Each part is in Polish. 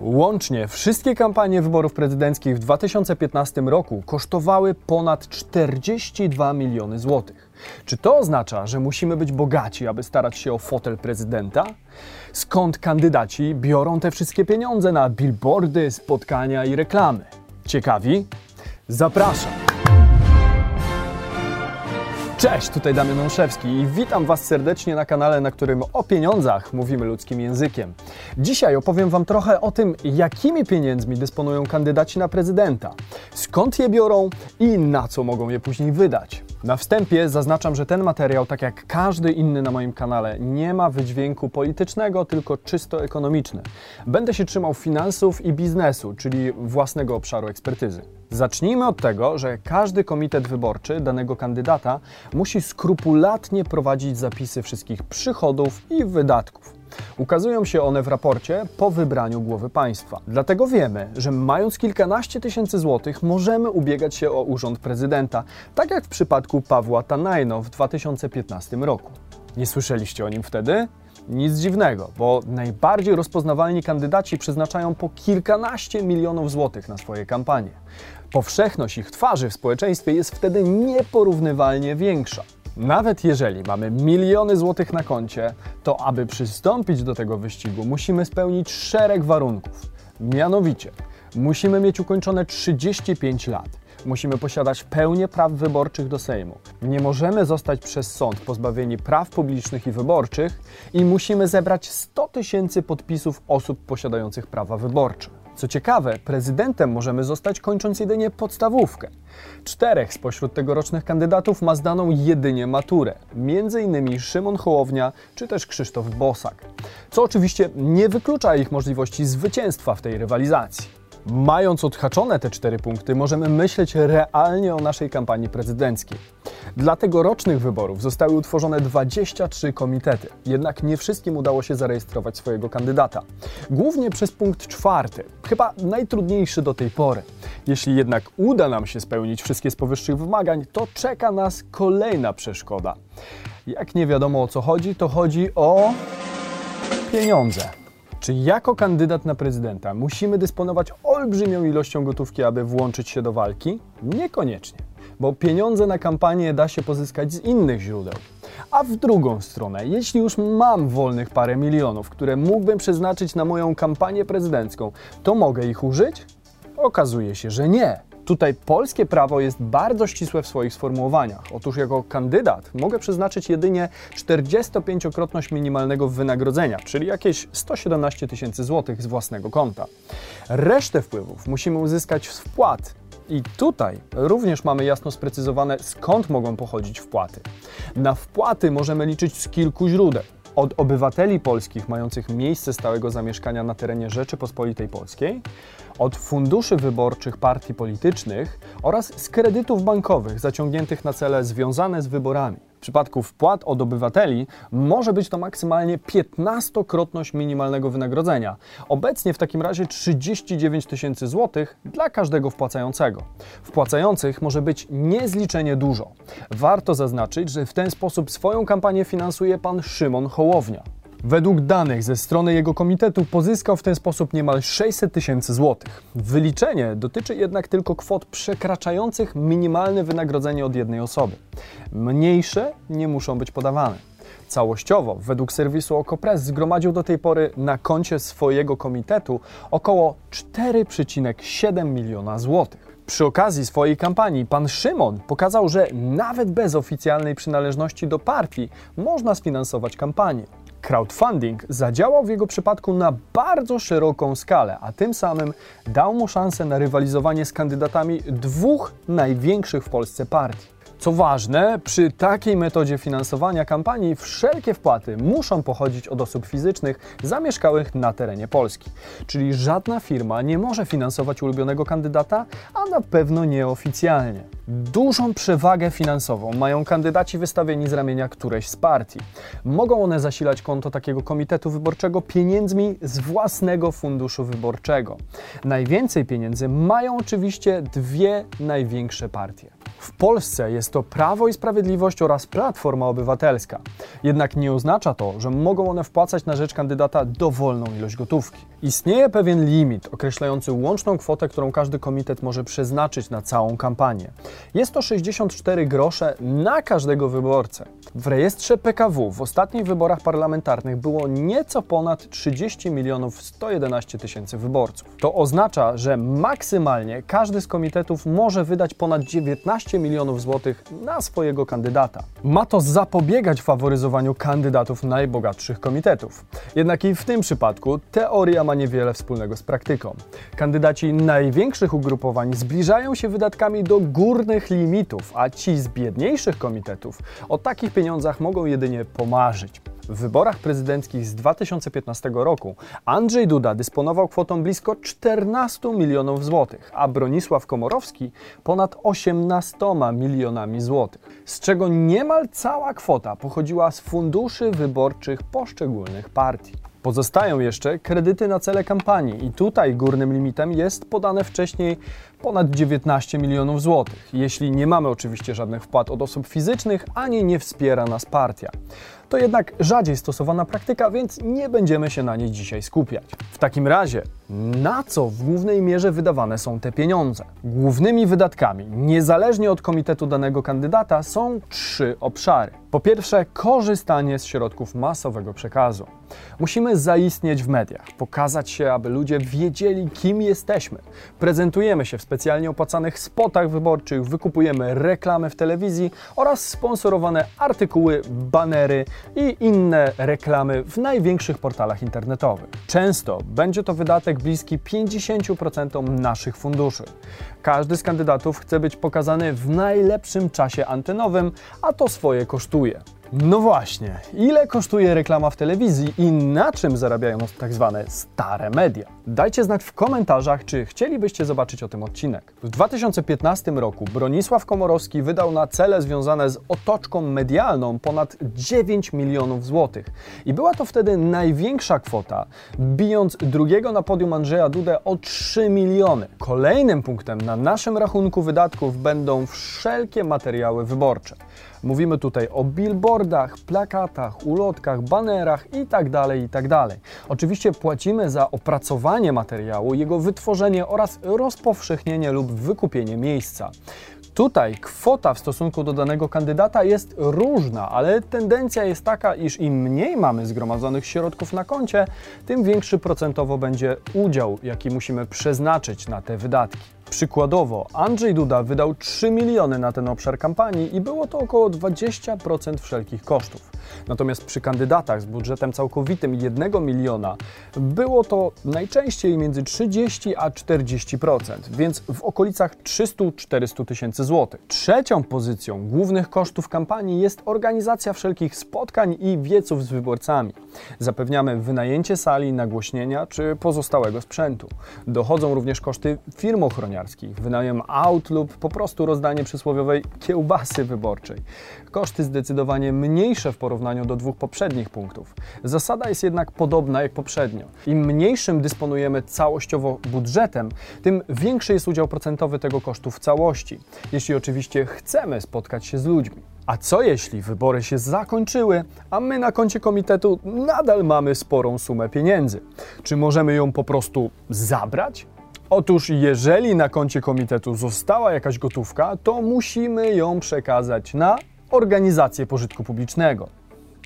Łącznie wszystkie kampanie wyborów prezydenckich w 2015 roku kosztowały ponad 42 miliony złotych. Czy to oznacza, że musimy być bogaci, aby starać się o fotel prezydenta? Skąd kandydaci biorą te wszystkie pieniądze na billboardy, spotkania i reklamy? Ciekawi? Zapraszam! Cześć, tutaj Damian Olszewski i witam Was serdecznie na kanale, na którym o pieniądzach mówimy ludzkim językiem. Dzisiaj opowiem Wam trochę o tym, jakimi pieniędzmi dysponują kandydaci na prezydenta, skąd je biorą i na co mogą je później wydać. Na wstępie zaznaczam, że ten materiał, tak jak każdy inny na moim kanale, nie ma wydźwięku politycznego, tylko czysto ekonomiczny. Będę się trzymał finansów i biznesu, czyli własnego obszaru ekspertyzy. Zacznijmy od tego, że każdy komitet wyborczy danego kandydata musi skrupulatnie prowadzić zapisy wszystkich przychodów i wydatków. Ukazują się one w raporcie po wybraniu głowy państwa. Dlatego wiemy, że mając kilkanaście tysięcy złotych możemy ubiegać się o urząd prezydenta, tak jak w przypadku Pawła Tanajno w 2015 roku. Nie słyszeliście o nim wtedy? Nic dziwnego, bo najbardziej rozpoznawalni kandydaci przeznaczają po kilkanaście milionów złotych na swoje kampanie. Powszechność ich twarzy w społeczeństwie jest wtedy nieporównywalnie większa. Nawet jeżeli mamy miliony złotych na koncie, to aby przystąpić do tego wyścigu, musimy spełnić szereg warunków. Mianowicie, musimy mieć ukończone 35 lat. Musimy posiadać pełnię praw wyborczych do Sejmu. Nie możemy zostać przez sąd pozbawieni praw publicznych i wyborczych i musimy zebrać 100 tysięcy podpisów osób posiadających prawa wyborcze. Co ciekawe, prezydentem możemy zostać kończąc jedynie podstawówkę. Czterech spośród tegorocznych kandydatów ma zdaną jedynie maturę, m.in. Szymon Hołownia czy też Krzysztof Bosak, co oczywiście nie wyklucza ich możliwości zwycięstwa w tej rywalizacji. Mając odhaczone te cztery punkty, możemy myśleć realnie o naszej kampanii prezydenckiej. Dla tegorocznych wyborów zostały utworzone 23 komitety, jednak nie wszystkim udało się zarejestrować swojego kandydata. Głównie przez punkt czwarty, chyba najtrudniejszy do tej pory. Jeśli jednak uda nam się spełnić wszystkie z powyższych wymagań, to czeka nas kolejna przeszkoda. Jak nie wiadomo o co chodzi, to chodzi o pieniądze. Czy jako kandydat na prezydenta musimy dysponować olbrzymią ilością gotówki, aby włączyć się do walki? Niekoniecznie, bo pieniądze na kampanię da się pozyskać z innych źródeł. A w drugą stronę, jeśli już mam wolnych parę milionów, które mógłbym przeznaczyć na moją kampanię prezydencką, to mogę ich użyć? Okazuje się, że nie. Tutaj polskie prawo jest bardzo ścisłe w swoich sformułowaniach. Otóż jako kandydat mogę przeznaczyć jedynie 45-krotność minimalnego wynagrodzenia, czyli jakieś 117 tysięcy złotych z własnego konta. Resztę wpływów musimy uzyskać z wpłat, i tutaj również mamy jasno sprecyzowane, skąd mogą pochodzić wpłaty. Na wpłaty możemy liczyć z kilku źródeł od obywateli polskich mających miejsce stałego zamieszkania na terenie Rzeczypospolitej Polskiej, od funduszy wyborczych partii politycznych oraz z kredytów bankowych zaciągniętych na cele związane z wyborami. Przypadku wpłat od obywateli może być to maksymalnie 15-krotność minimalnego wynagrodzenia. Obecnie w takim razie 39 tysięcy złotych dla każdego wpłacającego. Wpłacających może być niezliczenie dużo. Warto zaznaczyć, że w ten sposób swoją kampanię finansuje pan Szymon Hołownia. Według danych ze strony jego komitetu pozyskał w ten sposób niemal 600 tysięcy złotych. Wyliczenie dotyczy jednak tylko kwot przekraczających minimalne wynagrodzenie od jednej osoby. Mniejsze nie muszą być podawane. Całościowo, według serwisu Okopres, zgromadził do tej pory na koncie swojego komitetu około 4,7 miliona złotych. Przy okazji swojej kampanii pan Szymon pokazał, że nawet bez oficjalnej przynależności do partii można sfinansować kampanię. Crowdfunding zadziałał w jego przypadku na bardzo szeroką skalę, a tym samym dał mu szansę na rywalizowanie z kandydatami dwóch największych w Polsce partii. Co ważne, przy takiej metodzie finansowania kampanii wszelkie wpłaty muszą pochodzić od osób fizycznych zamieszkałych na terenie Polski. Czyli żadna firma nie może finansować ulubionego kandydata, a na pewno nieoficjalnie. Dużą przewagę finansową mają kandydaci wystawieni z ramienia którejś z partii. Mogą one zasilać konto takiego komitetu wyborczego pieniędzmi z własnego funduszu wyborczego. Najwięcej pieniędzy mają oczywiście dwie największe partie. W Polsce jest to Prawo i Sprawiedliwość oraz Platforma Obywatelska. Jednak nie oznacza to, że mogą one wpłacać na rzecz kandydata dowolną ilość gotówki. Istnieje pewien limit określający łączną kwotę, którą każdy komitet może przeznaczyć na całą kampanię. Jest to 64 grosze na każdego wyborcę. W rejestrze PKW w ostatnich wyborach parlamentarnych było nieco ponad 30 milionów 111 tysięcy wyborców. To oznacza, że maksymalnie każdy z komitetów może wydać ponad 19 milionów złotych na swojego kandydata. Ma to zapobiegać faworyzowaniu kandydatów najbogatszych komitetów. Jednak i w tym przypadku teoria ma niewiele wspólnego z praktyką. Kandydaci największych ugrupowań zbliżają się wydatkami do górnych limitów, a ci z biedniejszych komitetów o takich pieniądzach mogą jedynie pomarzyć. W wyborach prezydenckich z 2015 roku Andrzej Duda dysponował kwotą blisko 14 milionów złotych, a Bronisław Komorowski ponad 18 milionami złotych, z czego niemal cała kwota pochodziła z funduszy wyborczych poszczególnych partii. Pozostają jeszcze kredyty na cele kampanii i tutaj górnym limitem jest podane wcześniej ponad 19 milionów złotych, jeśli nie mamy oczywiście żadnych wpłat od osób fizycznych, ani nie wspiera nas partia. To jednak rzadziej stosowana praktyka, więc nie będziemy się na niej dzisiaj skupiać. W takim razie, na co w głównej mierze wydawane są te pieniądze? Głównymi wydatkami, niezależnie od komitetu danego kandydata, są trzy obszary. Po pierwsze, korzystanie z środków masowego przekazu. Musimy zaistnieć w mediach, pokazać się, aby ludzie wiedzieli, kim jesteśmy. Prezentujemy się w specjalnie opłacanych spotach wyborczych, wykupujemy reklamy w telewizji oraz sponsorowane artykuły, banery i inne reklamy w największych portalach internetowych. Często będzie to wydatek bliski 50% naszych funduszy. Każdy z kandydatów chce być pokazany w najlepszym czasie antenowym, a to swoje kosztuje. No właśnie, ile kosztuje reklama w telewizji i na czym zarabiają tak zwane stare media? Dajcie znać w komentarzach, czy chcielibyście zobaczyć o tym odcinek. W 2015 roku Bronisław Komorowski wydał na cele związane z otoczką medialną ponad 9 milionów złotych. I była to wtedy największa kwota, bijąc drugiego na podium Andrzeja Dudę o 3 miliony. Kolejnym punktem na naszym rachunku wydatków będą wszelkie materiały wyborcze. Mówimy tutaj o billboardach, plakatach, ulotkach, banerach itd., tak itd. Tak Oczywiście płacimy za opracowanie materiału, jego wytworzenie oraz rozpowszechnienie lub wykupienie miejsca. Tutaj kwota w stosunku do danego kandydata jest różna, ale tendencja jest taka, iż im mniej mamy zgromadzonych środków na koncie, tym większy procentowo będzie udział, jaki musimy przeznaczyć na te wydatki. Przykładowo, Andrzej Duda wydał 3 miliony na ten obszar kampanii i było to około 20% wszelkich kosztów. Natomiast przy kandydatach z budżetem całkowitym 1 miliona było to najczęściej między 30 a 40%, więc w okolicach 300-400 złotych. Trzecią pozycją głównych kosztów kampanii jest organizacja wszelkich spotkań i wieców z wyborcami. Zapewniamy wynajęcie sali, nagłośnienia czy pozostałego sprzętu. Dochodzą również koszty firm ochroniarskich, wynajem aut lub po prostu rozdanie przysłowiowej kiełbasy wyborczej. Koszty zdecydowanie mniejsze w porównaniu do dwóch poprzednich punktów. Zasada jest jednak podobna jak poprzednio. Im mniejszym dysponujemy całościowo budżetem, tym większy jest udział procentowy tego kosztu w całości, jeśli oczywiście chcemy spotkać się z ludźmi. A co jeśli wybory się zakończyły, a my na koncie komitetu nadal mamy sporą sumę pieniędzy? Czy możemy ją po prostu zabrać? Otóż, jeżeli na koncie komitetu została jakaś gotówka, to musimy ją przekazać na organizację pożytku publicznego.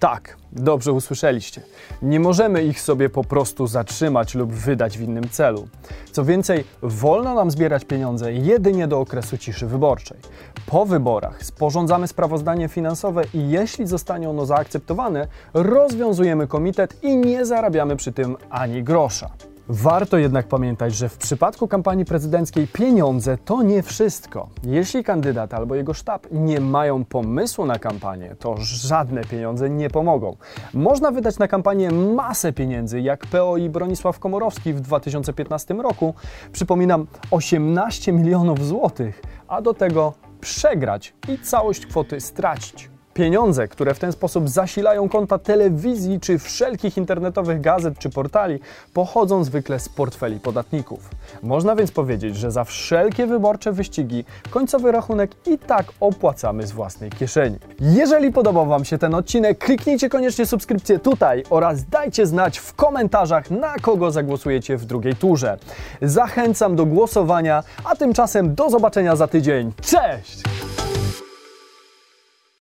Tak, dobrze usłyszeliście. Nie możemy ich sobie po prostu zatrzymać lub wydać w innym celu. Co więcej, wolno nam zbierać pieniądze jedynie do okresu ciszy wyborczej. Po wyborach sporządzamy sprawozdanie finansowe i jeśli zostanie ono zaakceptowane, rozwiązujemy komitet i nie zarabiamy przy tym ani grosza. Warto jednak pamiętać, że w przypadku kampanii prezydenckiej pieniądze to nie wszystko. Jeśli kandydat albo jego sztab nie mają pomysłu na kampanię, to żadne pieniądze nie pomogą. Można wydać na kampanię masę pieniędzy, jak PO i Bronisław Komorowski w 2015 roku. Przypominam, 18 milionów złotych, a do tego przegrać i całość kwoty stracić. Pieniądze, które w ten sposób zasilają konta telewizji czy wszelkich internetowych gazet czy portali, pochodzą zwykle z portfeli podatników. Można więc powiedzieć, że za wszelkie wyborcze wyścigi końcowy rachunek i tak opłacamy z własnej kieszeni. Jeżeli podobał Wam się ten odcinek, kliknijcie koniecznie subskrypcję tutaj oraz dajcie znać w komentarzach, na kogo zagłosujecie w drugiej turze. Zachęcam do głosowania, a tymczasem do zobaczenia za tydzień. Cześć!